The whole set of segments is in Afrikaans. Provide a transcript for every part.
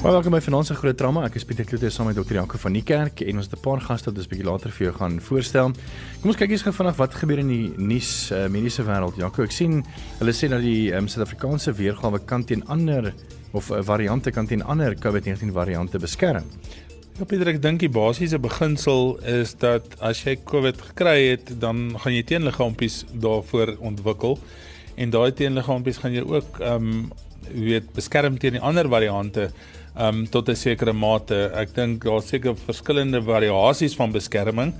Baie welkom by Finansie Groot Drama. Ek is Pieter Kloete saam met Dr. Janko van die Kerk en ons het 'n paar gaste wat ons bietjie later vir jou gaan voorstel. Kom ons kyk gou vinnig wat gebeur in die nuus uh, mediese wêreld. Janko, ek sien hulle sê dat die um, Suid-Afrikaanse weergawe kan teen ander of uh, variante kan teen ander COVID-19 variante beskerm. Ja Pieter, ek dink die basiese beginsel is dat as jy COVID gekry het, dan gaan jy teenliggaampies daarvoor ontwikkel en daai teenliggaampies gaan jy ook ehm um, weet beskerm teen die ander variante um tot 'n sekere mate. Ek dink daar's seker verskillende variasies van beskerming.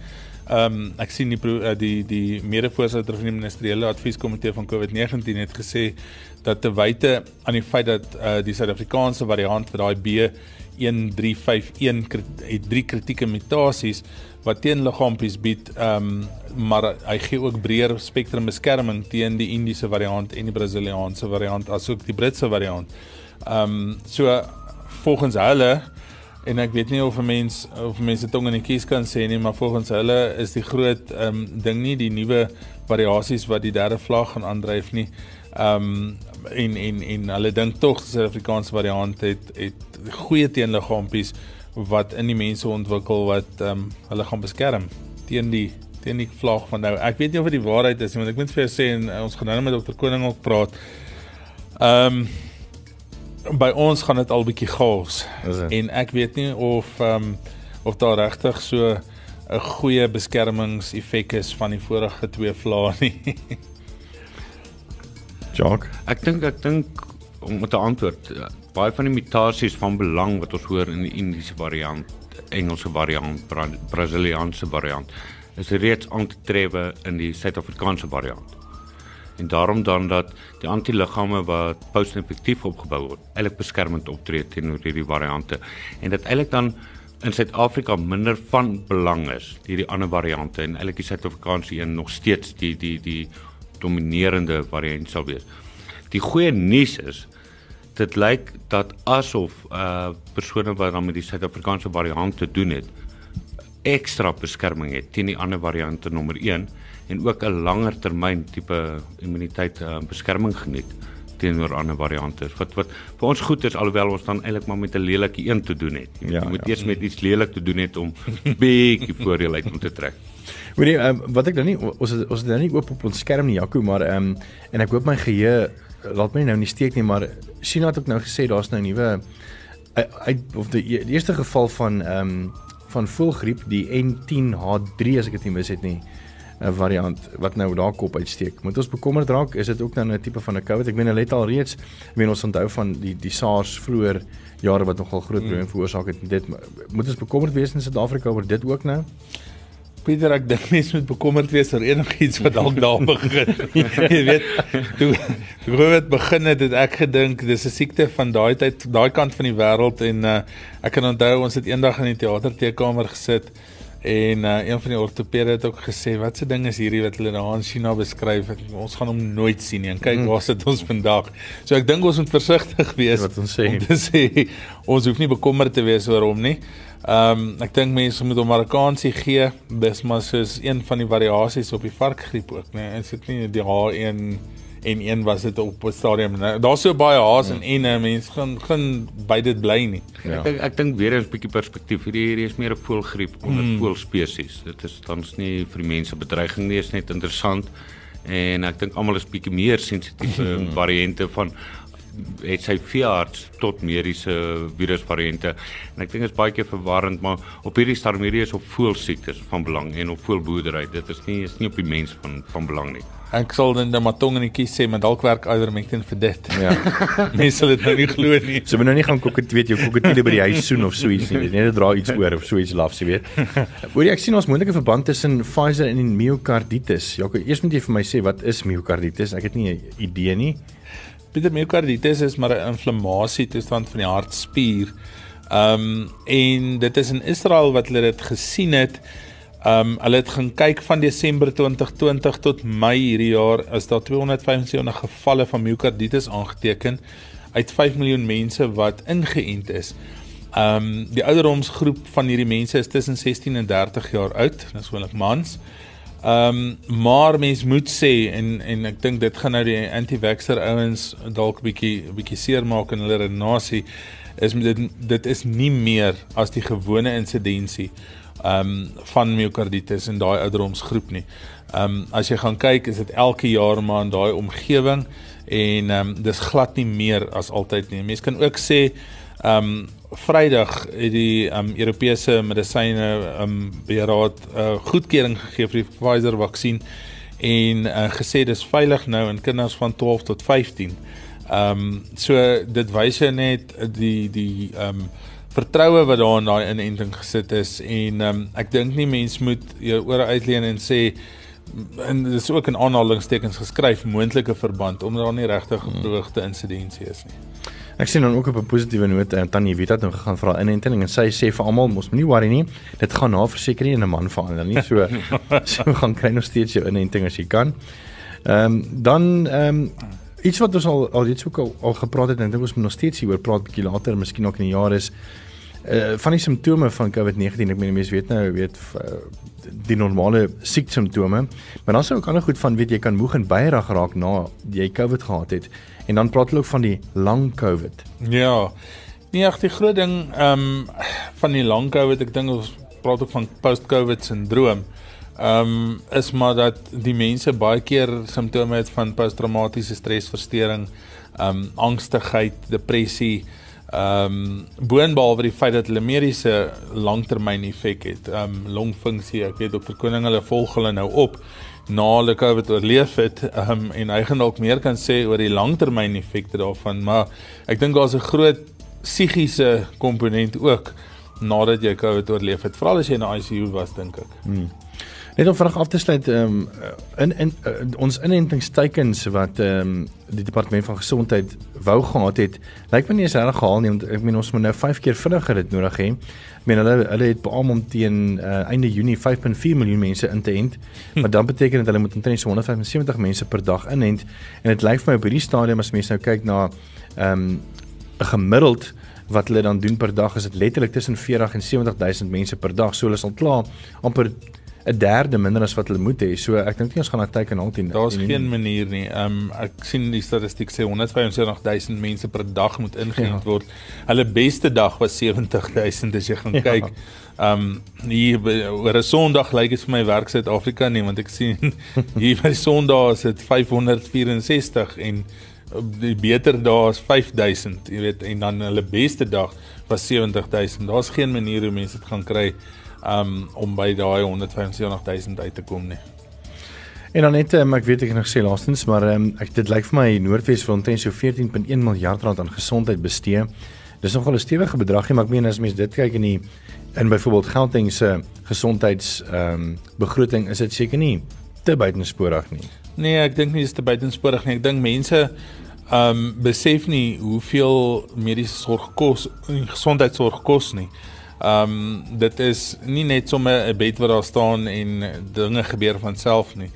Um ek sien die die die mede-voorsitter van die ministeriële advieskomitee van COVID-19 het gesê dat te wyte aan die feit dat uh, die Suid-Afrikaanse variant vir daai B1351 het drie kritieke mutasies wat teenliggaampies bied, um maar hy gee ook breër spektrum beskerming teen die Indiese variant en die Brasiliaanse variant asook die Britse variant. Um so volgens hulle en ek weet nie of 'n mens of mense tong in die kies kan sê nie, maar volgens hulle is die groot ehm um, ding nie die nuwe variasies wat die derde vlag gaan aandryf nie. Ehm um, en en en hulle dink tog die Suid-Afrikaanse variant het het goeie teenliggaampies wat in die mense ontwikkel wat ehm um, hulle gaan beskerm teen die teen die vlag van nou. Ek weet nie of dit die waarheid is nie, want ek moet vir jou sê en ons gaan nou met dokter Koning ook praat. Ehm um, by ons gaan dit al bietjie chaos. En ek weet nie of ehm um, of daar regtig so 'n goeie beskermingseffek is van die vorige twee vlae nie. Jock, ek dink ek dink om met 'n antwoord baie van die mutasies van belang wat ons hoor in die Indiese variant, Engelse variant, Bra Brasiliaanse variant is reeds aan te tref in die Suid-Afrikaanse variant en daarom dan dat die antiliggame wat post-infektief opgebou word, eintlik beskermend optree teenoor hierdie variante en dit eintlik dan in Suid-Afrika minder van belang is hierdie ander variante en eintlik die Suid-Afrikaanse een nog steeds die die die dominerende variant sal wees. Die goeie nuus is dit lyk dat asof uh persone wat dan met die Suid-Afrikaanse variant te doen het ekstra beskerming het teen die ander variante nommer 1 en ook 'n langer termyn tipe immuniteit uh, beskerming geniet teenoor ander variante. Wat wat vir ons goed is alhoewel ons dan eintlik maar met 'n lelike een te doen het. Jy ja, moet ja. eers met iets lelik te doen het om bietjie voordeel uit om te trek. Hoorie, um, wat ek nou nie ons ons het nou nie oop op ons skerm nie Jaco, maar ehm um, en ek hoop my geheue laat my nou nie steek nie, maar China het ook nou gesê daar's nou 'n nuwe uit of die, die eerste geval van ehm um, van voelgriep die N10H3 as ek dit nie mis het nie. 'n variant wat nou daar kop uitsteek. Moet ons bekommerd raak? Is dit ook dan 'n tipe van 'n COVID? Ek meen hulle het al reeds, ek meen ons onthou van die die SARS vroeër jare wat nogal groot probleme mm. veroorsaak het. Dit moet ons bekommerd wees in Suid-Afrika oor dit ook nou? Pieter, ek dink mens moet bekommerd wees oor enigiets wat dalk daar begin. Jy weet, toe toe het begin het, het ek gedink dis 'n siekte van daai tyd, daai kant van die wêreld en uh, ek kan onthou ons het eendag in die teaterteekamer gesit En uh, een van die ortopede het ook gesê wat se ding is hierdie wat hulle daar in China beskryf. Ons gaan hom nooit sien nie. En kyk mm. waar sit ons vandag. So ek dink ons moet versigtig wees wat ons sê. Om te sê ons hoef nie bekommerd te wees oor hom nie. Ehm um, ek dink mense moet hom Amerikaansie gee. Dis maar soos een van die variasies op die varkgriep ook, né? Nee. Is dit nie die H1 en een was dit op 'n stadium. Nou, Daar's so baie haas ja. en en mense gaan gaan by dit bly nie. Ja. Ek ek dink weer eens 'n bietjie perspektief. Hierdie hierdie is meer 'n voëlgriep onder hmm. voëlspesies. Dit is tans nie vir die mense bedreiging nie, is net interessant. En ek dink almal is bietjie meer sensitiewe hmm. variante van het sy veearts tot mediese virusvariante en ek dink dit is baie keer verwarrend maar op hierdie stadium hierdie is op voëlsiektes van belang en op voëlboerdery dit is nie is nie op die mens van van belang nie. Ek sal dan net maar tong in die kies sê maar dalk werk ivermectin vir dit. Ja. Mense sal dit nou nie glo nie. So moet nou nie gaan kokket weet jou kokketiele by die huis soen of so iets nie net dra iets oor of so iets laf jy weet. Hoor jy ek sien ons moontlike verband tussen Pfizer en myokarditis. Ja eers moet jy vir my sê wat is myokarditis? Ek het nie 'n idee nie Pieter myokarditis is maar 'n inflammasie toestand van die hartspier. Ehm um, en dit is in Israel wat hulle dit gesien het Ehm um, hulle het gaan kyk van Desember 2020 tot Mei hierdie jaar is daar 275 gevalle van myokarditis aangeteken uit 5 miljoen mense wat ingeënt is. Ehm um, die ouderdomsgroep van hierdie mense is tussen 16 en 30 jaar oud, dis gewoonlik mans. Ehm um, maar mens moet sê en en ek dink dit gaan nou die anti-vaxxer ouens dalk 'n bietjie bietjie seermaak in hulle redenasie is dit dit is nie meer as die gewone insidensie ehm um, van myokarditis in daai ouderdomsgroep nie. Ehm um, as jy gaan kyk is dit elke jaar maar in daai omgewing en ehm um, dis glad nie meer as altyd nie. Mense kan ook sê ehm um, Vrydag het die um, Europese medisyne um, beheerraad uh, goedkeuring gegee vir die Pfizer vaksin en uh, gesê dis veilig nou in kinders van 12 tot 15. Ehm um, so dit wys net die die ehm um, vertroue wat daar in daai inenting gesit is en ehm um, ek dink nie mens moet jou ore uitleen en sê en dit is ook in aanhalingstekens geskryf moontlike verband omdat daar nie regtig beoogde insidensie is nie. Ek sien dan ook op 'n positiewe noot en Tannie Wita het nou gegaan vir haar inenting en sy sê vir almal mos moenie worry nie. Dit gaan na versekerings en 'n man verander nie. So so gaan kry nog steeds jou inenting as jy kan. Ehm um, dan ehm um, iets wat ons al al iets ook al, al gepraat het en ek dink ons moet nog steeds hieroor praat bietjie later, miskien ook in die jaar is uh van die simptome van COVID-19. Ek meen mense weet nou weet uh, die normale sieksimptome. Maar dan sou ook ander goed van weet jy kan moeg en baierig raak na jy COVID gehad het. En dan praat hulle ook van die lang COVID. Ja. Nee, ag die groot ding ehm um, van die lang COVID, ek dink ons praat ook van post-COVID sindroom. Ehm um, is maar dat die mense baie keer simptome het van posttraumatiese stresversteuring, ehm um, angstigheid, depressie, ehm um, boonbehalwe die feit dat hulle mediese langtermyn effek het, ehm um, longfunksie, ek weet dokter Koning hulle volg hulle nou op na hulle COVID oorleef het um, en hy gaan dalk meer kan sê oor die langtermyn effekte daarvan maar ek dink daar's 'n groot psigiese komponent ook nadat jy COVID oorleef het veral as jy in die ICU was dink ek. Hmm. Net om vinnig af te sluit um, in in uh, ons inentingsteikens wat ehm um, die departement van gesondheid wou gehad het lyk my nie is reg gehaal nie want ek meen ons moet nou 5 keer vinniger dit nodig hê Ek meen hulle hulle het beam om teen uh, einde Junie 5.4 miljoen mense in te ent. Hm. Maar dan beteken dit hulle moet omtrent so 175 mense per dag inent en dit lyk vir my op hierdie stadium as mense nou kyk na ehm um, 'n gemiddeld wat hulle dan doen per dag is dit letterlik tussen 40 en 70 000 mense per dag. So hulle sal klaar amper 'n derde minder as wat hulle moet hê. So ek dink nie ons gaan na teken hang teen. Daar's geen manier nie. Ehm um, ek sien die statistiek sê 175000 mense per dag moet ingeënt ja. word. Hulle beste dag was 70000 as jy gaan ja. kyk. Ehm um, hier oor 'n Sondag lyk dit vir my werk Suid-Afrika nie want ek sien hier by Sondag is dit 564 en die beter dae is 5000, jy weet, en dan hulle beste dag was 70000. Daar's geen manier hoe mense dit gaan kry um om by daai 175000 uit te kom nie. En dan net um, ek weet ek het nog gesê laastens, maar um, ek dit lyk vir my Noordwes wil omtrent so 14.1 miljard rand aan gesondheid bestee. Dis nogal 'n stewige bedrag, maar ek meen as mens dit kyk in die in byvoorbeeld Gauteng se gesondheids ehm um, begroting is dit seker nie te buitensporig nie. Nee, ek dink nie dis te buitensporig nie. Ek dink mense ehm um, besef nie hoeveel mediese sorg kos gesondheidsorg kos nie. Ehm um, dit is nie net sommer 'n bed wat daar staan en dinge gebeur van self nie.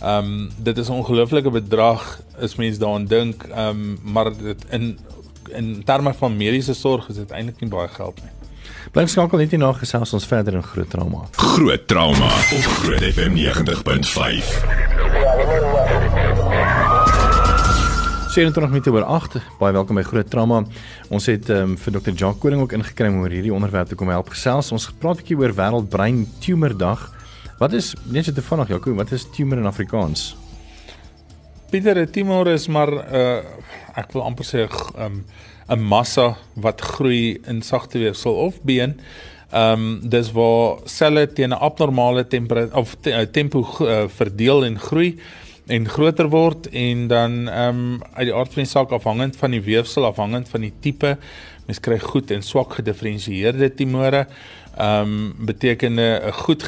Ehm um, dit is 'n ongelooflike bedrag as mens daaraan dink, ehm um, maar dit in in terme van mediese sorg is dit eintlik nie baie geld nie. Bly skakel net hier na gesels ons verder in groot trauma. Groot trauma op Groot FM 90.5. 27 minute oor 8. Baie welkom by Groot Trauma. Ons het um, vir Dr. Jacques Koring ook ingekry om oor hierdie onderwerp te kom help gesels. Ons gepraat 'n bietjie oor Wêreldbrein Tumordag. Wat is net so te vinnig Jaco, wat is tumor in Afrikaans? Pieter, 'n tumor is maar 'n uh, eh, ek wil amper sê 'n um, 'n massa wat groei in sagte weefsel of been. Ehm um, dis waar selle teen 'n abnormale temperatuur of te, uh, tempo uh, verdeel en groei en groter word en dan ehm um, uit die aard van die saak afhangend van die weefsel afhangend van die tipe mens kry goed en swak gedifferensieerde tumore. Ehm um, beteken 'n goed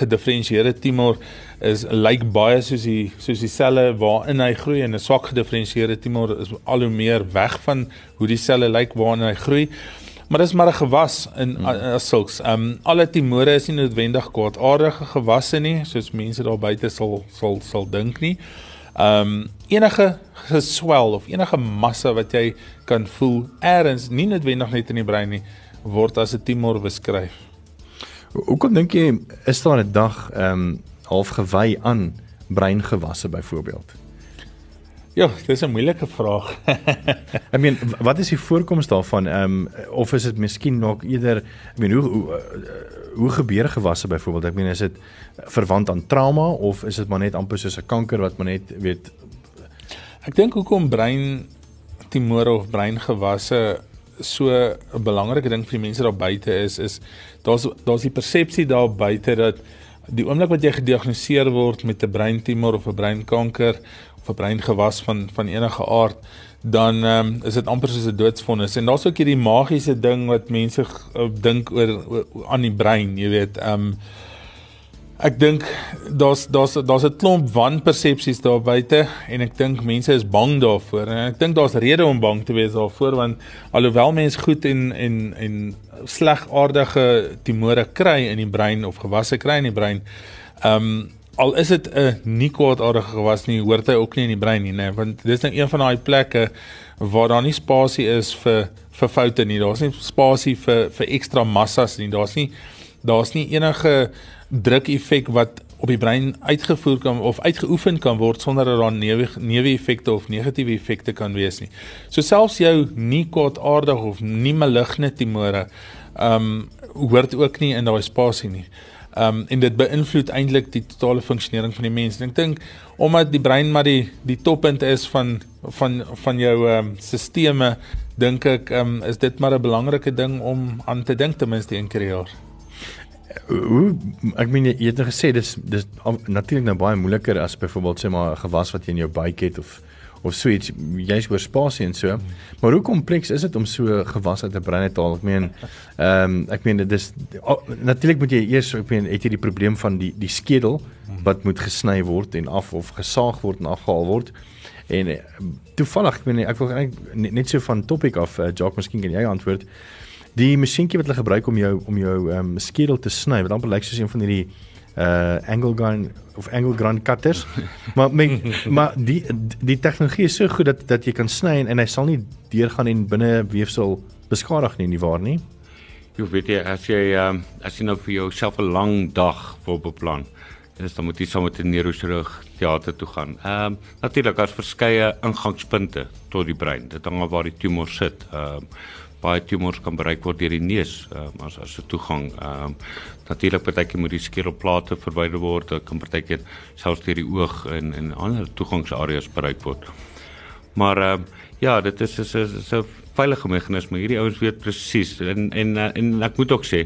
gedifferensieerde tumor is lyk baie soos die soos die selle waarin hy groei en 'n swak gedifferensieerde tumor is al hoe meer weg van hoe die selle lyk waarin hy groei. Maar dis maar 'n gewas in Hmm. as sulks. Ehm um, alle timore is nie noodwendig kwaadaardige gewasse nie, soos mense daar buite sal sal sal dink nie. Ehm um, enige geswel of enige massa wat jy kan voel eers nie noodwendig net in die brein nie word as 'n timor beskryf. Ho- Hoekom dink jy is daar 'n dag ehm um, half gewy aan breingewasse byvoorbeeld? Ja, dis 'n moeilike vraag. Meen w- wat is die voorkoms daarvan? Ehm um, of is dit miskien nog eerder ek meen hoe hoe, uh, hoe gebeur gewasse byvoorbeeld? Ek meen is dit verwant aan trauma of is dit maar net amper soos 'n kanker wat maar net weet Ek dink hoekom brein timore of breingewasse so 'n belangrike ding vir die mense daar buite is is daar's daar's die persepsie daar buite dat die oomblik wat jy gediagnoseer word met 'n breintumor of 'n breinkanker of 'n breingewas van van enige aard dan um, is dit amper soos 'n doodsvonnis. En daar's ook hierdie magiese ding wat mense uh, dink oor, oor aan die brein, jy weet, um Ek dink daar's daar's daar's 'n klomp wanpersepsies daar buite en ek dink mense is bang daarvoor. En ek dink daar's rede om bang te wees daarvoor want alhoewel mense goed en en en slegaardige timore kry in die brein of gewasse kry in die brein, ehm um, al is dit 'n nie kwaadaardige gewas nie, hoort hy ook nie in die brein nie, né? Want dis nou een van daai plekke waar daar nie spasie is vir vir foute nie. Daar's nie spasie vir vir ekstra massas nie. Daar's nie daar's nie enige druk effek wat op die brein uitgevoer kan of uitgeoefen kan word sonder dat daar neeweffekte of negatiewe effekte kan wees nie. So selfs jou nie kwaadaardige of nie maligne timore ehm um, hoort ook nie in daai spasie nie. Ehm um, en dit beïnvloed eintlik die totale funksionering van die mens. En ek dink omdat die brein maar die die toppunt is van van van jou ehm um, sisteme, dink ek ehm um, is dit maar 'n belangrike ding om aan te dink ten minste een keer per jaar. hoe ek meen jy het nou gesê dis dis natuurlik nou baie moeiliker as byvoorbeeld sê maar 'n gewas wat jy in jou buik het of of so iets jy's oor spasie en so. Maar hoe kompleks is dit om so gewas uit 'n brein te haal? Ek meen ehm um, ek meen dit is oh, natuurlik moet jy eers ek meen het jy die probleem van die die skedel wat moet gesny word en af of gesaag word en afgehaal word. En eh, toevallig ek meen ek wil eintlik net, so van topic af uh, Jock miskien kan jy antwoord. Die masjienkie wat hulle gebruik om jou om jou ehm um, skedel te sny, wat amper lyk soos een van hierdie uh angle gun of angle gun cutters. maar my, maar die die tegnologie is so goed dat dat jy kan sny en, en hy sal nie deurgaan en binne weefsel beskadig nie, nie waar nie? Jy weet jy as jy um, as jy nou vir jouself 'n lang dag wil beplan, is dan moet jy saam met 'n neurochirurg teater toe gaan. Ehm um, natuurlik daar's verskeie ingangspunte tot die brein. Dit hang af waar die tumor sit. Ehm um, baie tumors kan bereik word deur die neus um, as as 'n toegang. Ehm um, natuurlik partykeer moet die skedelplate verwyder word. Dit kan partykeer selfs deur die oog en en ander toegangsareas bereik word. Maar ehm um, ja, dit is, is 'n veilige meganisme. Hierdie ouens weet presies en en eh, en ek moet ook sê,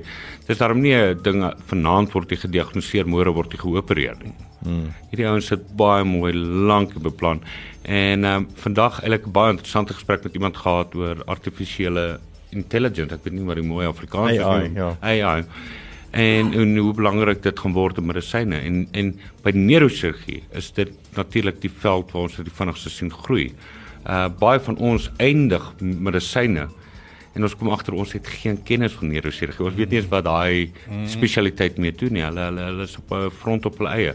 dis daarom nie 'n ding vanaand word jy gediagnoseer, môre word jy geopereer nie. Hmm. Hierdie ouens sit baie mooi lank beplan. En um, vandag eintlik baie interessante gesprek met iemand gehad oor artifisiële intelligence. Ek weet nie wat die mooi Afrikaans is AI, nie. ja. AI. En, en hoe belangrik dit gaan word in medisyne en en by neurochirurgie is dit natuurlik die veld waar ons dit die vinnigste sien groei. Uh baie van ons eindig medisyne en ons kom agter ons het geen kennis van neurochirurgie. Ons weet nie eens wat daai spesialiteit mee doen nie. Hulle hulle hulle is op 'n front op hulle eie.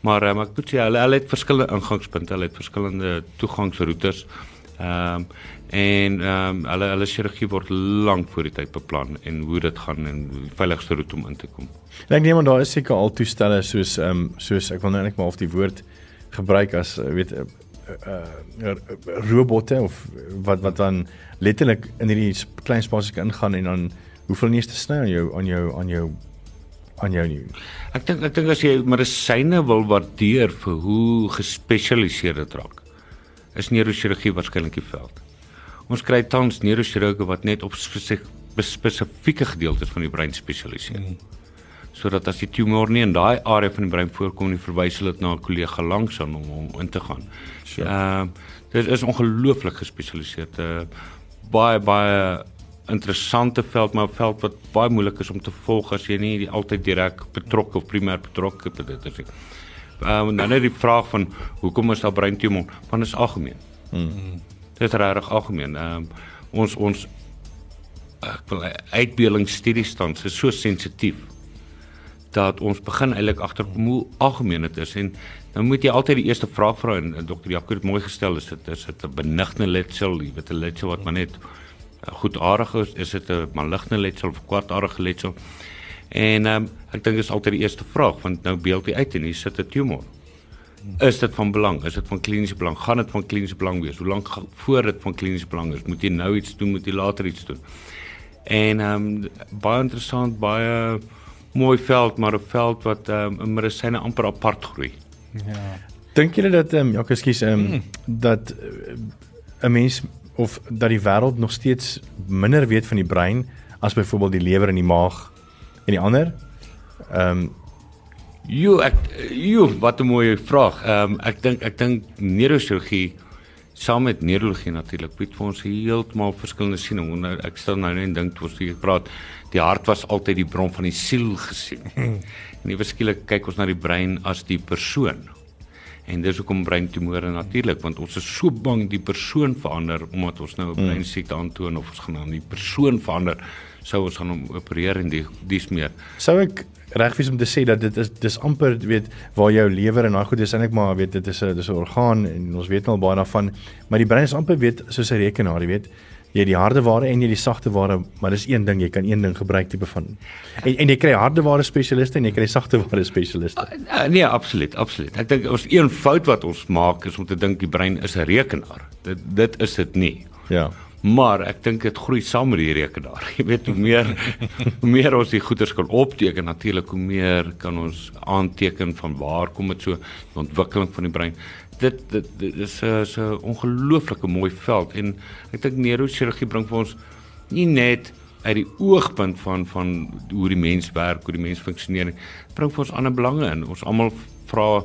Maar um, ek moet sê hulle hulle het verskillende ingangspunte, hulle het verskillende toegangsroetes. Ehm um, en ehm um, hulle hulle chirurgie word lank voor die tyd beplan en hoe dit gaan en die veiligste roete om in te kom. En ek neem aan daar is seker al toestelle soos ehm um, soos ek wil nou net maar of die woord gebruik as uh, weet uh, robotte of wat wat dan letterlik in hierdie klein spasies kan ingaan en dan hoeveel eens te sny aan jou aan jou aan jou aan jou nie. Ek dink ek dink as jy medisyne wil waardeer vir hoe gespesialiseerd dit raak, is neurochirurgie waarskynlik die veld. Ons kry tans neurochirurge wat net op spesi- spesifieke gedeeltes van die brein spesialiseer. Mm. Sodat as die tumor nie in daai area van die brein voorkom nie, verwys hulle dit na 'n kollega langs aan om om in te gaan. Sure. Ehm uh, dit is ongelooflik gespesialiseerd. Uh, baie baie interessante veld maar 'n veld wat baie moeilik is om te volg as jy nie altyd direk betrokke of primêr betrokke by dit is nie. Ehm um, dan net die vraag van hoekom is daar breintumor? Want dit is algemeen. Hmm. Dit is regtig algemeen. Ehm um, ons ons ek wil uitbeelingsstudies staan, is so sensitief dat ons begin eintlik agterkom hoe algemeen dit is en nou moet jy altyd die eerste vraag vra en, en dokter Jaco het mooi gestel is dit is dit 'n benigne letsel, jy weet 'n letsel wat maar net uh, goedaardig is, is dit 'n maligne letsel of kwartaardige letsel? En um, ek dink dis altyd die eerste vraag want nou beeld jy uit en hier sit 'n tumor. Is dit van belang? Is dit van kliniese belang? Gaan dit van kliniese belang wees? Hoe lank voor dit van kliniese belang is? Moet jy nou iets doen? Moet jy later iets doen? En ehm um, baie interessant, baie mooi veld, maar 'n veld wat ehm um, medisyne amper apart groei. Ja. Dink julle dat ehm um, ja, ekskuus ehm um, mm. dat eh, 'n uh, mens of dat die wêreld nog steeds minder weet van die brein as byvoorbeeld die lewer en die maag en die ander? Ehm um, Jo, ek jo, wat 'n mooi vraag. Ehm um, ek dink ek dink neurochirurgie saam met neurologie natuurlik bied vir ons heeltemal verskillende siening. Ek stel nou net dink toe ons hier praat, die hart was altyd die bron van die siel gesien. en nie verskillik kyk ons na die brein as die persoon. En dis hoekom breintumore natuurlik want ons is so bang die persoon verander omdat ons nou 'n hmm. breinsiekte aantoon of ons gaan aan die persoon verander sou ons gaan hom opereer en die dis meer. Sou ek reg wees om te sê dat dit is dis amper weet waar jou lewer en daai goed is eintlik maar weet dit is 'n dis 'n orgaan en ons weet al baie daarvan maar die brein is amper weet soos 'n rekenaar jy weet jy die harde ware en jy die sagte ware maar dis een ding jy kan een ding gebruik tipe van en en jy kry harde ware spesialiste en jy kry sagte ware spesialiste. Uh, nee absoluut absoluut. Ek dink ons een fout wat ons maak is om te dink die brein is 'n rekenaar. Dit dit is dit nie. Ja. Maar ek dink dit groei saam met die rekenaar. Jy weet hoe meer hoe meer ons die goeders kan opteken, natuurlik hoe meer kan ons aanteken van waar kom dit so die ontwikkeling van die brein. Dit dit, dit is 'n so 'n ongelooflike mooi veld en ek dink neurochirurgie bring vir ons nie net uit die oogpunt van van hoe die mens werk, hoe die mens funksioneer, bring vir ons ander belange in. Ons almal vra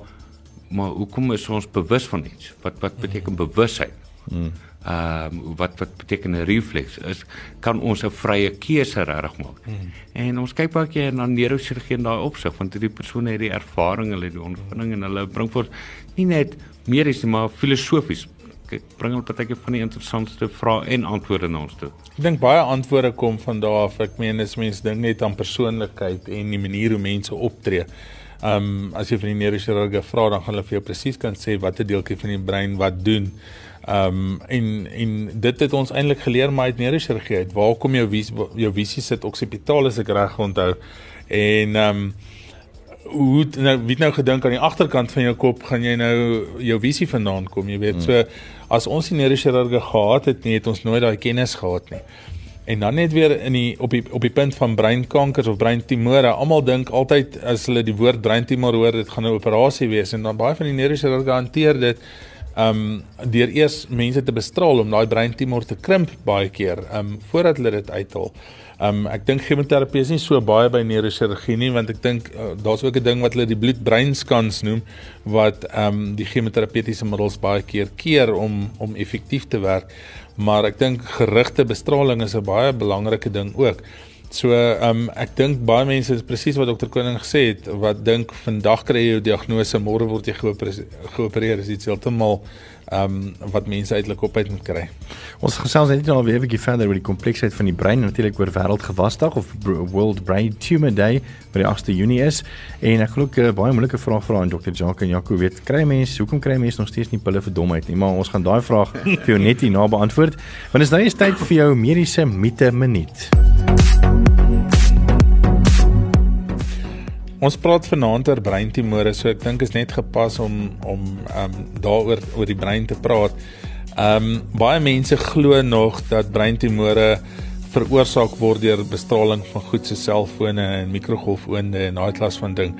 maar hoekom is ons bewus van iets? Wat wat beteken bewusheid? Hmm ehm uh, wat wat beteken 'n refleks is kan ons 'n vrye keuse regtig maak. Hmm. En ons kyk baie keer na neurochirurgie in daai opsig want hierdie persone het die ervaring, hulle het die ondervinding en hulle bring vir nie net medies maar filosofies kyk bring hulle partyke van die interessantste vrae en antwoorde na ons toe. Ek dink baie antwoorde kom van daar af. Ek meen as mense dink net aan persoonlikheid en die manier hoe mense optree. Ehm um, as jy van die neurochirurgie vra dan gaan hulle vir jou presies kan sê watter deeltjie van die brein wat doen. Ehm um, en en dit het ons eintlik geleer maar uit neurochirurgie uit. Waar kom jou vis, jou visie sit oksipitaal as ek reg onthou. En ehm um, hoe nou wie nou gedink aan die agterkant van jou kop gaan jy nou jou visie vandaan kom, jy weet. Hmm. So as ons die neurochirurgie gehad het, nie het ons nooit daai kennis gehad nie. En dan net weer in die op die op die punt van breinkankers of breintumore. Almal dink altyd as hulle die woord breintumor hoor, dit gaan 'n operasie wees en dan baie van die neurochirurgie hanteer dit um deur eers mense te bestraal om daai breintumor te krimp baie keer um voordat hulle dit uithaal. Um ek dink chemoterapie is nie so baie by neurochirurgie nie want ek dink uh, daar's ook 'n ding wat hulle die bloedbreinskans noem wat um die chemoterapeutiese middels baie keer keer om om effektief te werk. Maar ek dink gerigte bestraling is 'n baie belangrike ding ook. So ehm um, ek dink baie mense is presies wat dokter Koning gesê het wat dink vandag kry jy jou diagnose môre word jy geopereer is iets heeltemal ehm um, wat mense eintlik op uit moet kry. Ons gesels net nou weer 'n bietjie verder oor die kompleksiteit van die brein natuurlik oor wêreldgewasdag of World Brain Tumor Day wat die 8de Junie is en ek glo 'n uh, baie moeilike vraag vra aan dokter Jacques en Jaco weet kry mense hoekom kry mense nog steeds nie pille vir domheid nie maar ons gaan daai vraag vir jou net hier na beantwoord want is nou is tyd vir jou mediese mite minuut. Ons praat vanaand oor breintumore, so ek dink is net gepas om om ehm um, daaroor oor die brein te praat. Ehm um, baie mense glo nog dat breintumore veroorsaak word deur bestraling van goed so selfone en mikrogolfoonde en daai klas van ding.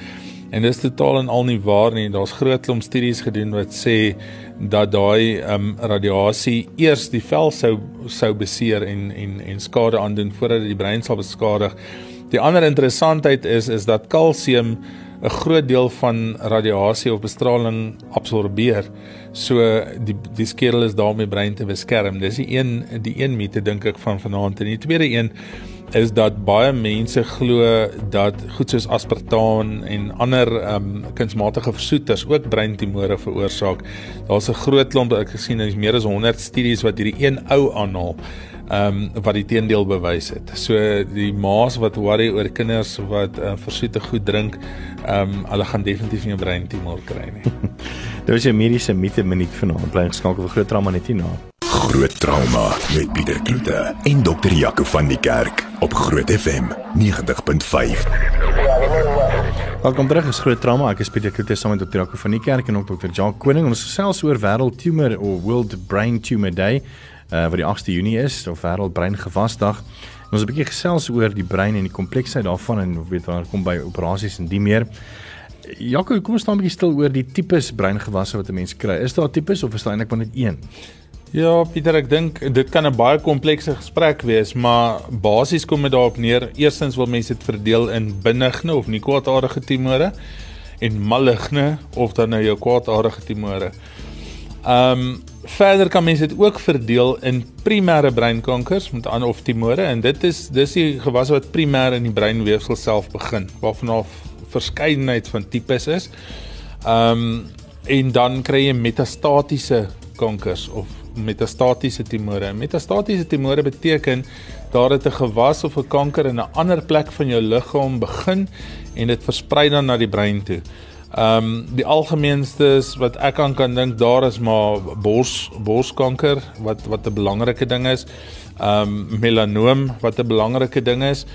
En dit is totaal en al nie waar nie. Daar's groot klomp studies gedoen wat sê dat daai ehm um, radiasie eers die vel sou sou beseer en en en skade aandoen voordat dit die brein sal beskadig. Die ander interessantheid is is dat kalsium 'n groot deel van radiasie of bestraling absorbeer. So die die skedel is daarmee brein te beskerm. Dis die een die een mite dink ek van vanaand en die tweede een is dat baie mense glo dat goed soos aspartaan en ander ehm um, kunsmatige versoeters ook breintumore veroorsaak. Daar's 'n groot klomp ek gesien, daar's meer as 100 studies wat hierdie een ou aanhaal ehm um, wat die teendeel bewys het. So die ma's wat worry oor kinders wat uh, versoete goed drink, ehm um, hulle gaan definitief nie 'n brein tumor kry nie. Dit is 'n mediese mite minuut vanaand. Bly geskakel vir groot trauma net hier na. Groot trauma met Pieter Kloete en dokter Jaco van die Kerk op Groot FM 90.5. Welkom terug is Groot Trauma. Ek is Pieter Kloete saam met dokter Jaco van die Kerk en ook dokter Jacques Koning. Ons gesels oor Wêreld Tumor of World Brain Tumor Day uh, wat die 8de Junie is, of Wêreld Brein Gewasdag. Ons 'n bietjie gesels oor die brein en die kompleksheid daarvan en weet waar kom by operasies en die meer. Jaco, kom ons staan 'n bietjie stil oor die tipes breingewasse wat 'n mens kry. Is daar tipes of is daar eintlik maar net een? Ja, Pieter, ek dink dit kan 'n baie komplekse gesprek wees, maar basies kom dit daarop neer. Eerstens wil mense dit verdeel in benigne of nie kwaadaardige tumore en maligne of dan nou jou kwaadaardige tumore. Ehm um, verder kan mense dit ook verdeel in primêre breinkankers met ander of tumore en dit is dis die gewasse wat primêr in die breinweefsel self begin waarvan af verskeidenheid van tipes is. Ehm um, en dan kry jy metastatiese kankers of metastatiese tumore. Metastatiese tumore beteken daar het 'n gewas of 'n kanker in 'n ander plek van jou liggaam begin en dit versprei dan na die brein toe. Ehm um, die algemeenste is wat ek aan kan dink daar is maar bors borskanker wat wat 'n belangrike ding is. Ehm um, melanoom wat 'n belangrike ding is.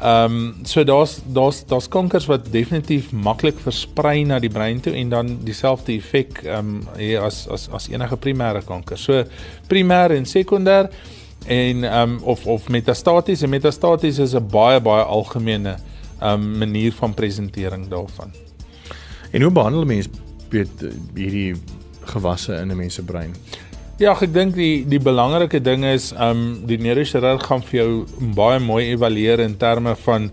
Ehm um, so daar's daar's daar's kankers wat definitief maklik versprei na die brein toe en dan dieselfde effek ehm um, as as as enige primêre kanker. So primêr en sekondêr en ehm um, of of metastaties en metastaties is 'n baie baie algemene ehm um, manier van presentering daarvan. En hoe behandel mense weet hierdie gewasse in 'n mens se brein? Ja, ek dink die die belangrike ding is um die neurochirurg gaan vir jou baie mooi evalueer in terme van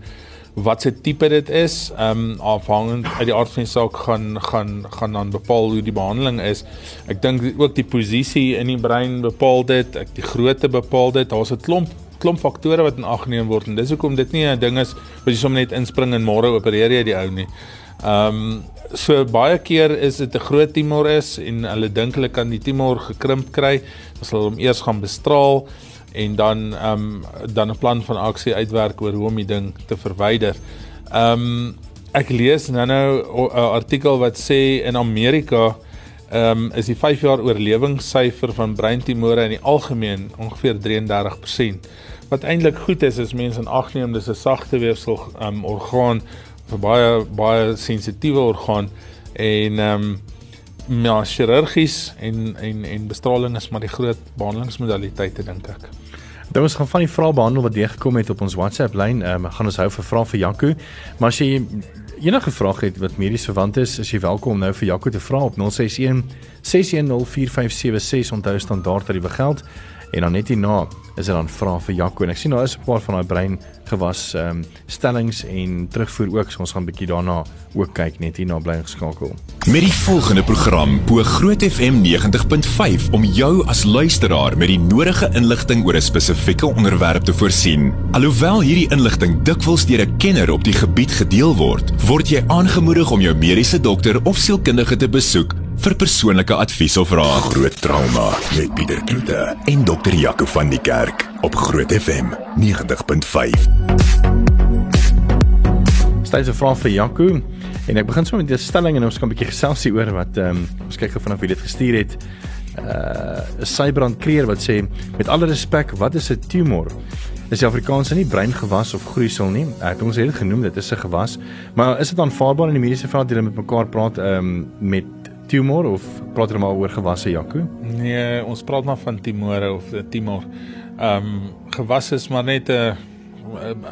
wat se tipe dit is. Um afhangend uit die aard van die saak gaan gaan gaan dan bepaal hoe die behandeling is. Ek dink ook die posisie in die brein bepaal dit, ek die grootte bepaal dit. Daar's 'n klomp klomp faktore wat in ag geneem word en dis hoekom dit nie 'n ding is wat jy sommer net inspring en môre opereer jy die ou nie. Um so baie keer is dit 'n groot tumor is en hulle dink hulle kan die tumor gekrimp kry. Ons sal hom eers gaan bestraal en dan um dan 'n plan van aksie uitwerk oor hoe om die ding te verwyder. Um ek lees nou-nou 'n artikel wat sê in Amerika um is die 5 jaar oorlewingssyfer van breintumore in die algemeen ongeveer 33%. Wat eintlik goed is as mense in ag neem dis 'n sagte weefsel um orgaan baie baie sensitiewe orgaan en ehm um, ja, chirurgies en en en bestraling is maar die groot behandelingsmodaliteite dink ek. Dan ons gaan van die vrae behandel wat jy gekom het op ons WhatsApp lyn. Ehm um, gaan ons hou vir vrae vir Jaco. Maar as jy enige vraag het wat medies verwant is, is jy welkom nou vir Jaco te vra op 061 6104576 onthou standaard tariewe geld en dan net hierna is dit dan vra vir Jaco en ek sien daar is 'n paar van daai brein gewas ehm um, stellings en terugvoer ook so ons gaan 'n bietjie daarna ook kyk net hierna bly geskakel. Met die volgende program bo Groot FM 90.5 om jou as luisteraar met die nodige inligting oor 'n spesifieke onderwerp te voorsien. Alhoewel hierdie inligting dikwels deur 'n kenner op die gebied gedeel word, word jy aangemoedig om jou mediese dokter of sielkundige te besoek vir persoonlike advies of raad. Groot trauma met Pieter Kloete en dokter Jaco van die Kerk op Groot FM 90.5. Styse vra vir Jaco en ek begin sommer met 'n stelling en ons kan 'n bietjie gesels hieroor wat ehm um, ons kyk gou vanaf wie dit gestuur het. Uh Sybrand Kreer wat sê met alle respek, wat is 'n tumor? Is die Afrikaanse nie breingewas of groeisel nie? Ek het ons het genoem dit is 'n gewas, maar is dit aanvaarbaar in die mediese veld dat hulle met mekaar praat ehm um, met tumor of praat hulle maar oor gewasse Jaco? Nee, ons praat maar van tumore of 'n tumor. Ehm um, gewas is maar net 'n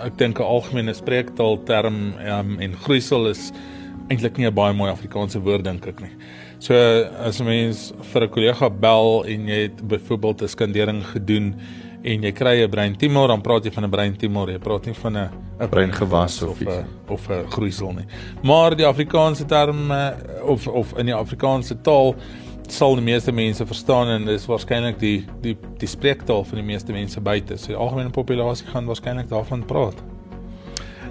ek dink 'n algemene spreektaal term um, en groeisel is eintlik nie 'n baie mooi Afrikaanse woord dink ek nie. So as 'n mens vir 'n kollega bel en jy het byvoorbeeld 'n skandering gedoen en jy kry 'n breintumor, dan praat jy van 'n breintumor, jy praat nie van 'n 'n breingewas of 'n of 'n groeisel nie. Maar die Afrikaanse term of of in die Afrikaanse taal sal die meeste mense verstaan en dis waarskynlik die die die spreektaal van die meeste mense buite. So die algemene populasie gaan waarskynlik daarvan praat.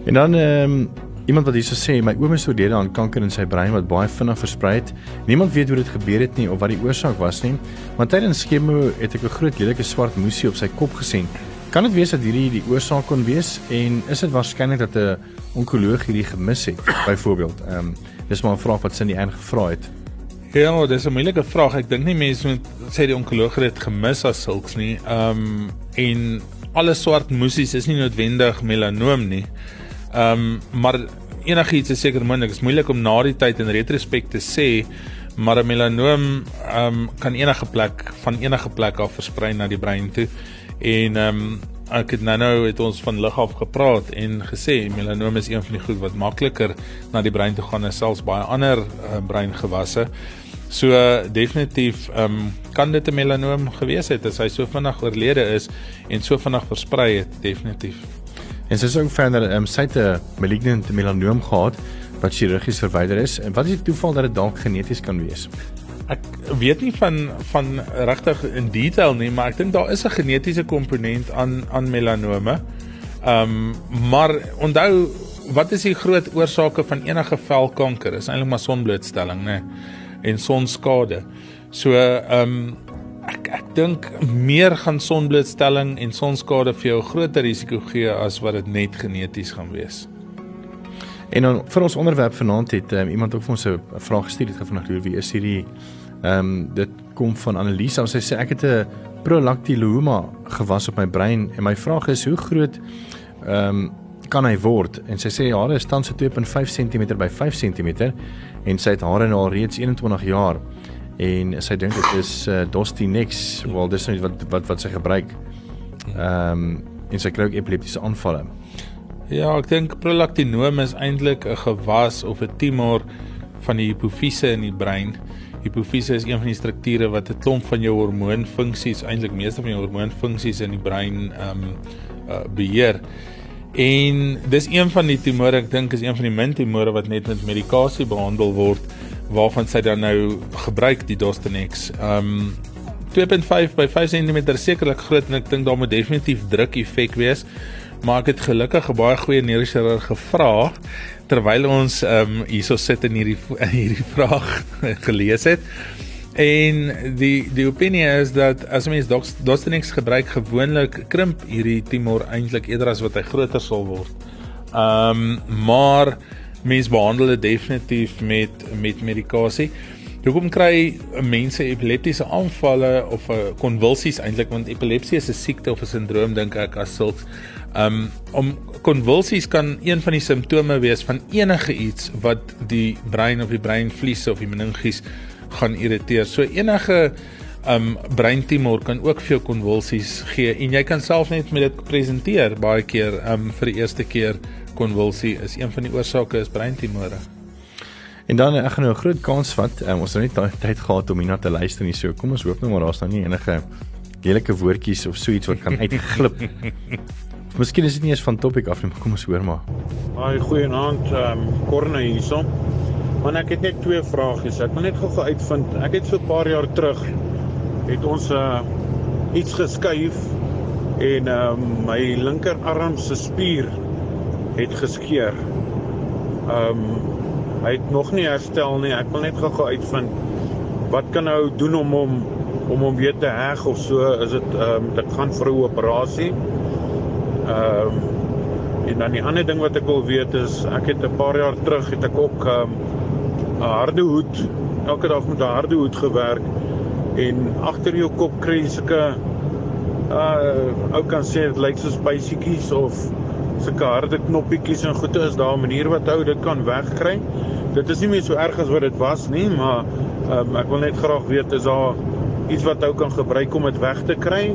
En dan ehm um, iemand wat hierso sê my oom is oorlede aan kanker in sy brein wat baie vinnig versprei het. Niemand weet hoe dit gebeur het nie of wat die oorsaak was nie. Want tydens chemo het ek 'n groot lelike swart musie op sy kop gesien. Kan dit wees dat hierdie die oorsaak kon wees en is dit waarskynlik dat 'n onkoloog hierdie gemis het byvoorbeeld? Ehm um, dis maar 'n vraag wat Cindy eintlik gevra het. Ja, dis 'n moeilike vraag. Ek dink nie mense moet sê die onkoloog het gemis as sulks nie. Ehm um, en alle swart musies is nie noodwendig melanoom nie. Ehm um, maar enigiets is seker moontlik. Dit is moeilik om na die tyd in retrospek te sê, maar melanoom ehm um, kan enige plek van enige plek af versprei na die brein toe. En ehm um, ek het nou nou het ons van lig af gepraat en gesê melanoom is een van die goed wat makliker na die brein toe gaan as selfs baie ander uh, breingewasse. So uh, definitief ehm um, kan dit 'n melanoom gewees het as hy so vinnig oorlede is en so vinnig versprei het definitief. En sy sê ook verder, ehm um, sy het 'n malignant melanoom gehad wat chirurgies verwyder is. En wat is die toeval dat dit dalk geneties kan wees? Ek weet nie van van regtig in detail nie, maar ek dink daar is 'n genetiese komponent aan aan melanome. Ehm um, maar onthou wat is die groot oorsake van enige velkanker? Is eintlik maar sonblootstelling, né? En sonskade. So ehm um, ek ek dink meer gaan sonblootstelling en sonskade vir jou groter risiko gee as wat dit net geneties gaan wees. En dan vir ons onderwerp vanaand het um, iemand ook vir ons 'n vraag gestuur het gevra hoe wie is hierdie ehm um, dit kom van Annelisa. Sy sê ek het 'n prolactiloma gewas op my brein en my vraag is hoe groot ehm um, kan hy word? En sy sê hare is tans so 2.5 cm by 5 cm en sy het hare nou al reeds 21 jaar en sy dink dit is uh, Dostinex, wel dis net wat wat wat sy gebruik. Ehm um, en sy kry ook epileptiese aanvalle. Ja, ek dink prolactinome is eintlik 'n gewas of 'n tumor van die hipofise in die brein. Hipofise is een van die strukture wat 'n klomp van jou hormoonfunksies, eintlik meeste van jou hormoonfunksies in die brein ehm um, uh, beheer. En dis een van die tumore, ek dink is een van die min tumore wat net met medikasie behandel word waarvan sy dan nou gebruik die Dostenex. Ehm um, 2.5 by 5 cm sekerlik groot en ek dink daar moet definitief druk effek wees. Maar ek het gelukkig 'n baie goeie neurochirurg gevra terwyl ons ehm um, hierso sit en hierdie hierdie vraag gelees het. En die die opinie is dat as mens Dostenex gebruik gewoonlik krimp hierdie tumor eintlik eerder as wat hy groter sal word. Ehm um, maar mens behandel dit definitief met met medikasie. Hoekom kry mense epileptiese aanvalle of konvulsies uh, eintlik want epilepsie is 'n siekte of 'n sindroom dink ek as sulks. Um om konvulsies kan een van die simptome wees van enige iets wat die brein of die breinvliese of die meninges gaan irriteer. So enige um breintumor kan ook vir jou konvulsies gee en jy kan self net met dit presenteer baie keer um vir die eerste keer konvulsie is een van die oorsake is breintumore. En dan ek gaan nou 'n groot kans vat. Um, ons het nou net tyd gehad om hierna te luister nie. So kom ons hoop nou maar daar's nou nie enige lelike woordjies of so iets wat kan uitglip. Miskien is dit nie eens van topik af nie, maar kom ons hoor maar. Haai, goeienaand. Ehm um, Corne hierso. Maar ek het net twee vragies. Ek wil net gou-gou uitvind. Ek het so 'n paar jaar terug het ons uh iets geskuif en um, my linkerarm se spier het geskeur. Ehm um, hy het nog nie herstel nie. Ek wil net gou-gou uitvind wat kan nou doen om hom om hom weer te heg of so is dit ehm um, dit gaan vir 'n operasie. Ehm um, en dan die ander ding wat ek wil weet is ek het 'n paar jaar terug het ek ook ehm um, 'n harde hoed elke dag met 'n harde hoed gewerk en agter jou kop kry jy sulke uh ou kan sê dit lyk soos bysietjies of sulke harde knoppietjies en goeie is daar 'n manier wat ou dit kan wegkry. Dit is nie meer so erg as wat dit was nie, maar um, ek wil net graag weet is daar iets wat ou kan gebruik om dit weg te kry?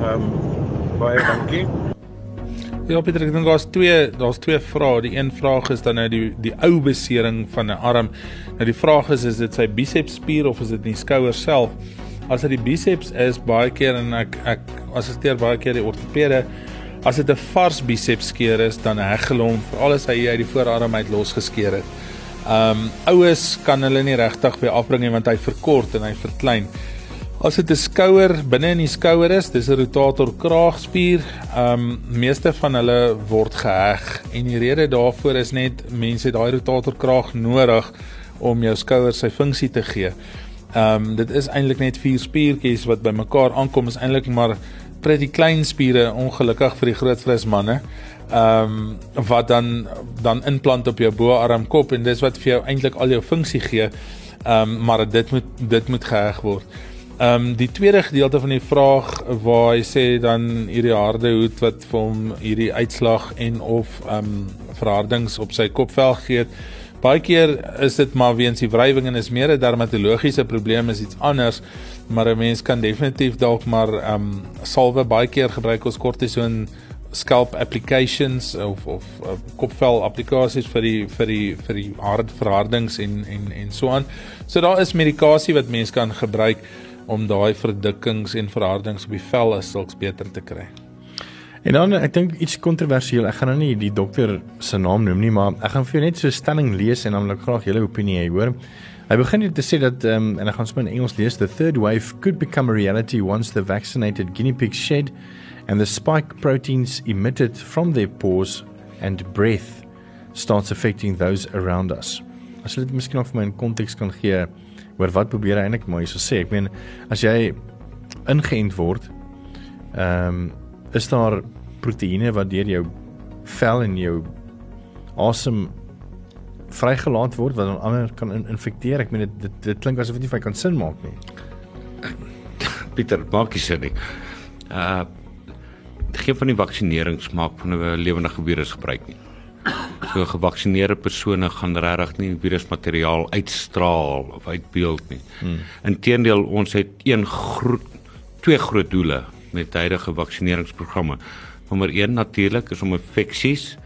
Ehm um, baie dankie. Ja, Pieter, ek dink daar's twee, daar's twee vrae. Die een vraag is dan nou die die ou besering van 'n arm. Nou die vraag is is dit sy biceps spier of is dit die skouer self? As dit die biceps is, baie keer en ek ek assisteer baie keer die ortopede As dit 'n vars biceps skeer is, dan heg hulle hom veral as hy uit die voorarm uit losgeskeer het. Um oues kan hulle nie regtig weer afbring nie want hy verkort en hy verklein. As dit 'n skouer binne in die skouer is, dis 'n rotator kraagspier. Um, meeste van hulle word geheg en die rede daarvoor is net mense daai rotator kraag nodig om jou skouer sy funksie te gee. Um, dit is eintlik net vier spiertjies wat bymekaar aankom is eintlik maar pretty klein spiere ongelukkig vir die groot fris manne. Ehm um, wat dan dan implant op jou boarm kop en dis wat vir jou eintlik al jou funksie gee. Ehm um, maar dit moet dit moet geheg word. Ehm um, die tweede gedeelte van die vraag waar hy sê dan hierdie harde hoed wat vir hom hierdie uitslag en of ehm um, verhardings op sy kopvel gee. Baie keer is dit maar weens die wrywing en is meer 'n dermatologiese probleem is iets anders, maar 'n mens kan definitief dalk maar ehm um, salwe baie keer gebruik ons kortison scalp applications of of uh, kopvel applikasies vir die vir die vir die hard verhardings en en en so aan. So daar is medikasie wat mens kan gebruik om daai verdikkings en verhardings op die vel as sulks beter te kry. En dan ek dink iets kontroversieel. Ek gaan nou nie die dokter se naam noem nie, maar ek gaan vir jou net so 'n stelling lees en dan wil ek graag julle opinie hê, hoor. Hy begin hier te sê dat ehm um, en ek gaan sommer in Engels lees, the third wave could become a reality once the vaccinated guinea pigs shed and the spike proteins emitted from their pores and breath starts affecting those around us. As jy dit miskien nog vir my in konteks kan gee, oor wat probeer hy eintlik maar hierso sê. Ek meen as jy ingeënt word, ehm um, is daar proteïene wat deur jou vel en jou asem vrygelaat word wat dan ander kan in infekteer. Ek meen dit dit, dit klink asof dit nie vir kan sin maak nie. Pieter, maak nie sin nie. Uh geen van die vaksinerings maak van 'n lewendige virus gebruik nie. So gevaksineerde persone gaan regtig nie virusmateriaal uitstraal of uitbeeld nie. Hmm. Inteendeel, ons het een groot twee groot doele met huidige vaksineringsprogramme. Nommer 1 natuurlik is om infeksies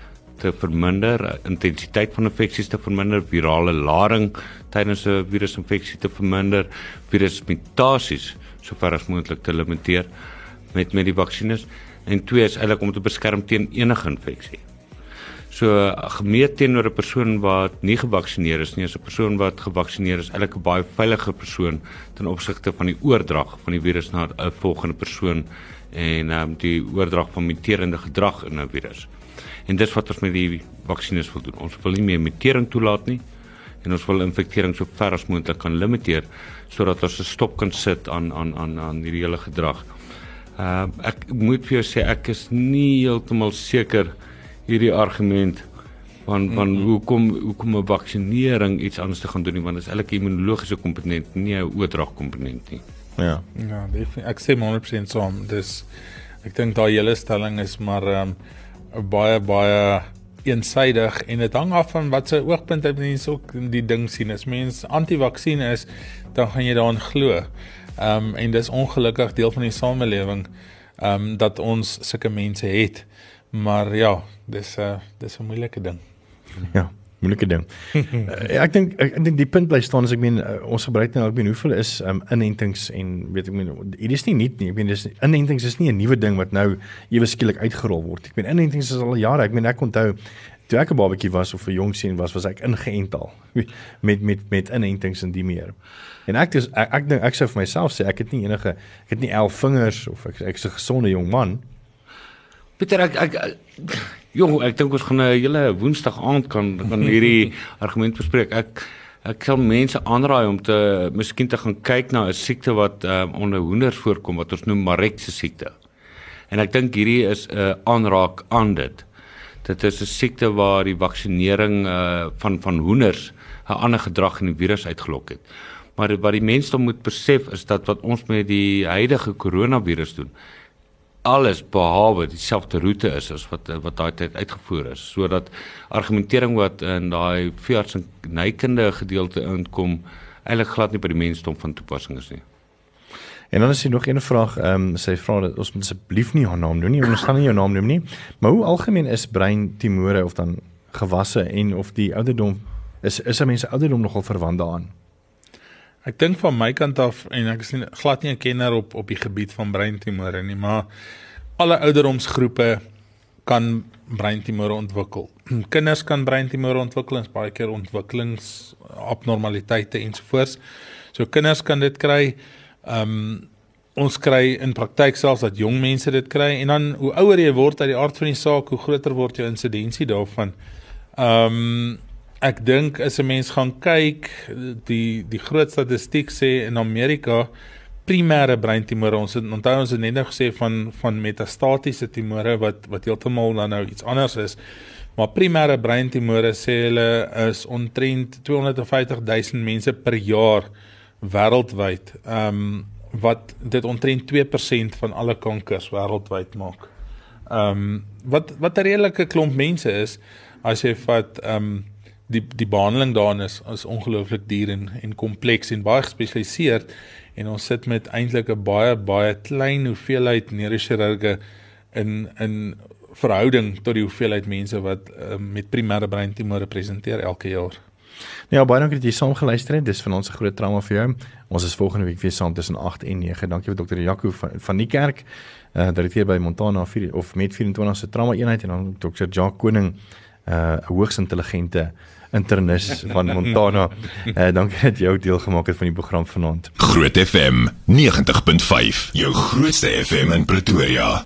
te verminder, intensiteit van infeksies te verminder, virale lading tydens 'n virusinfeksie te verminder, virusmutasies sover as moontlik te limiteer met met die vaksines. En twee is eintlik om te beskerm teen enige infeksie. So gemeet teenoor 'n persoon wat nie gevaksinereer is nie, is 'n persoon wat gevaksinereer is eintlik 'n baie veiliger persoon ten opsigte van die oordrag van die virus na 'n volgende persoon en ehm um, die oordrag van muterende gedrag in 'n virus. En dis wat ons met die vaksines wil doen. Ons wil nie meer mutering toelaat nie en ons wil infektering so ver as moontlik kan limiteer sodat ons 'n stop kan sit aan aan aan aan hierdie hele gedrag. Ehm uh, ek moet vir jou sê ek is nie heeltemal seker hierdie argument van van mm -hmm. hoekom hoekom 'n vaksinering iets anders te gaan doen nie want dit is eintlik 'n immunologiese komponent nie 'n oordragkomponent nie. Ja. Ja, ek sê 100% saam. Dis ek dink daai hele stelling is maar ehm um, baie baie eensydig en dit hang af van wat se oogpunt uit mense ook die ding sien. As mens anti-vaksin is, dan gaan jy daaraan glo. Ehm um, en dis ongelukkig deel van die samelewing ehm um, dat ons sulke mense het. Maar ja, dis 'n uh, dis 'n moeilike ding. Ja, moeilike ding. uh, ek dink ek, ek dink die punt bly staan as ek meen uh, ons gebruik nou ek meen hoeveel is um, inentings en weet ek meen dit is nie nuut nie. Ek meen dis inentings is nie 'n nuwe ding wat nou ewe skielik uitgerol word. Ek meen inentings is al jare. Ek meen ek onthou toe ek 'n babatjie was of 'n jong seun was, was ek ingeënt al met met met inentings en die meer. En ek dis ek ek dink ek sou vir myself sê ek het nie enige ek het nie 11 vingers of ek ek's 'n gesonde jong man. Pieter ek ek, ek jong ek dink ons gaan 'n hele woensdag aand kan kan hierdie argument bespreek. Ek ek sal mense aanraai om te miskien te gaan kyk na 'n siekte wat um, onder hoenders voorkom wat ons noem Marek se siekte. En ek dink hierdie is 'n uh, aanraak aan dit. Dit is 'n siekte waar die vaksinering uh, van van hoenders 'n ander gedrag in die virus uitgelok het. Maar wat die mense dan moet besef is dat wat ons met die huidige koronavirus doen alles behalwe dieselfde roete is as wat wat daai tyd uitgevoer is sodat argumentering wat in daai veearts en nykende gedeelte inkom eintlik glad nie by die mensdom van toepassing is nie. En dan is hier nog 'n vraag, ehm um, sy vra dat ons asseblief nie haar naam noem nie, ons gaan nie jou naam noem nie. Maar hoe algemeen is breintumore of dan gewasse en of die ouderdom is is 'n mens se ouderdom nogal verwant daaraan? Ek dink van my kant af en ek is nie glad nie 'n kenner op op die gebied van breintumore nie, maar alle ouderdomsgroepe kan breintumore ontwikkel. Kinders kan breintumore ontwikkel en baie keer ontwikkelings abnormaliteite ensovoorts. So kinders kan dit kry. Ehm um, ons kry in praktyk selfs dat jong mense dit kry en dan hoe ouer jy word uit die aard van die saak, hoe groter word jou insidensie daarvan. Ehm um, ek dink as 'n mens gaan kyk die die groot statistiek sê in Amerika primêre breintumore ons het onthou ons het net nou gesê van van metastatiese tumore wat wat heeltemal dan nou iets anders is maar primêre breintumore sê hulle is omtrent 250 000 mense per jaar wêreldwyd ehm um, wat dit omtrent 2% van alle kankers wêreldwyd maak. Ehm um, wat wat 'n redelike klomp mense is as jy vat ehm um, die die behandeling daarin is is ongelooflik duur en en kompleks en baie gespesialiseerd en ons sit met eintlik 'n baie baie klein hoeveelheid neurochirurge in in verhouding tot die hoeveelheid mense wat uh, met primêre breintumore presenteer elke jaar. Ja, baie dankie dat jy saam geluister het. Dis van ons 'n groot trauma vir jou. Ons is volgende week weer saam tussen 8 en 9. Dankie vir dokter Jaco van van die kerk, uh direkteur by Montana 4 of met 24 se trauma eenheid en dan dokter Jacques Koning, uh 'n hoogs intelligente internis van Montana. Uh, dankie dat jy ook deel gemaak het van die program vanaand. Groot FM 90.5, jou grootste FM in Pretoria.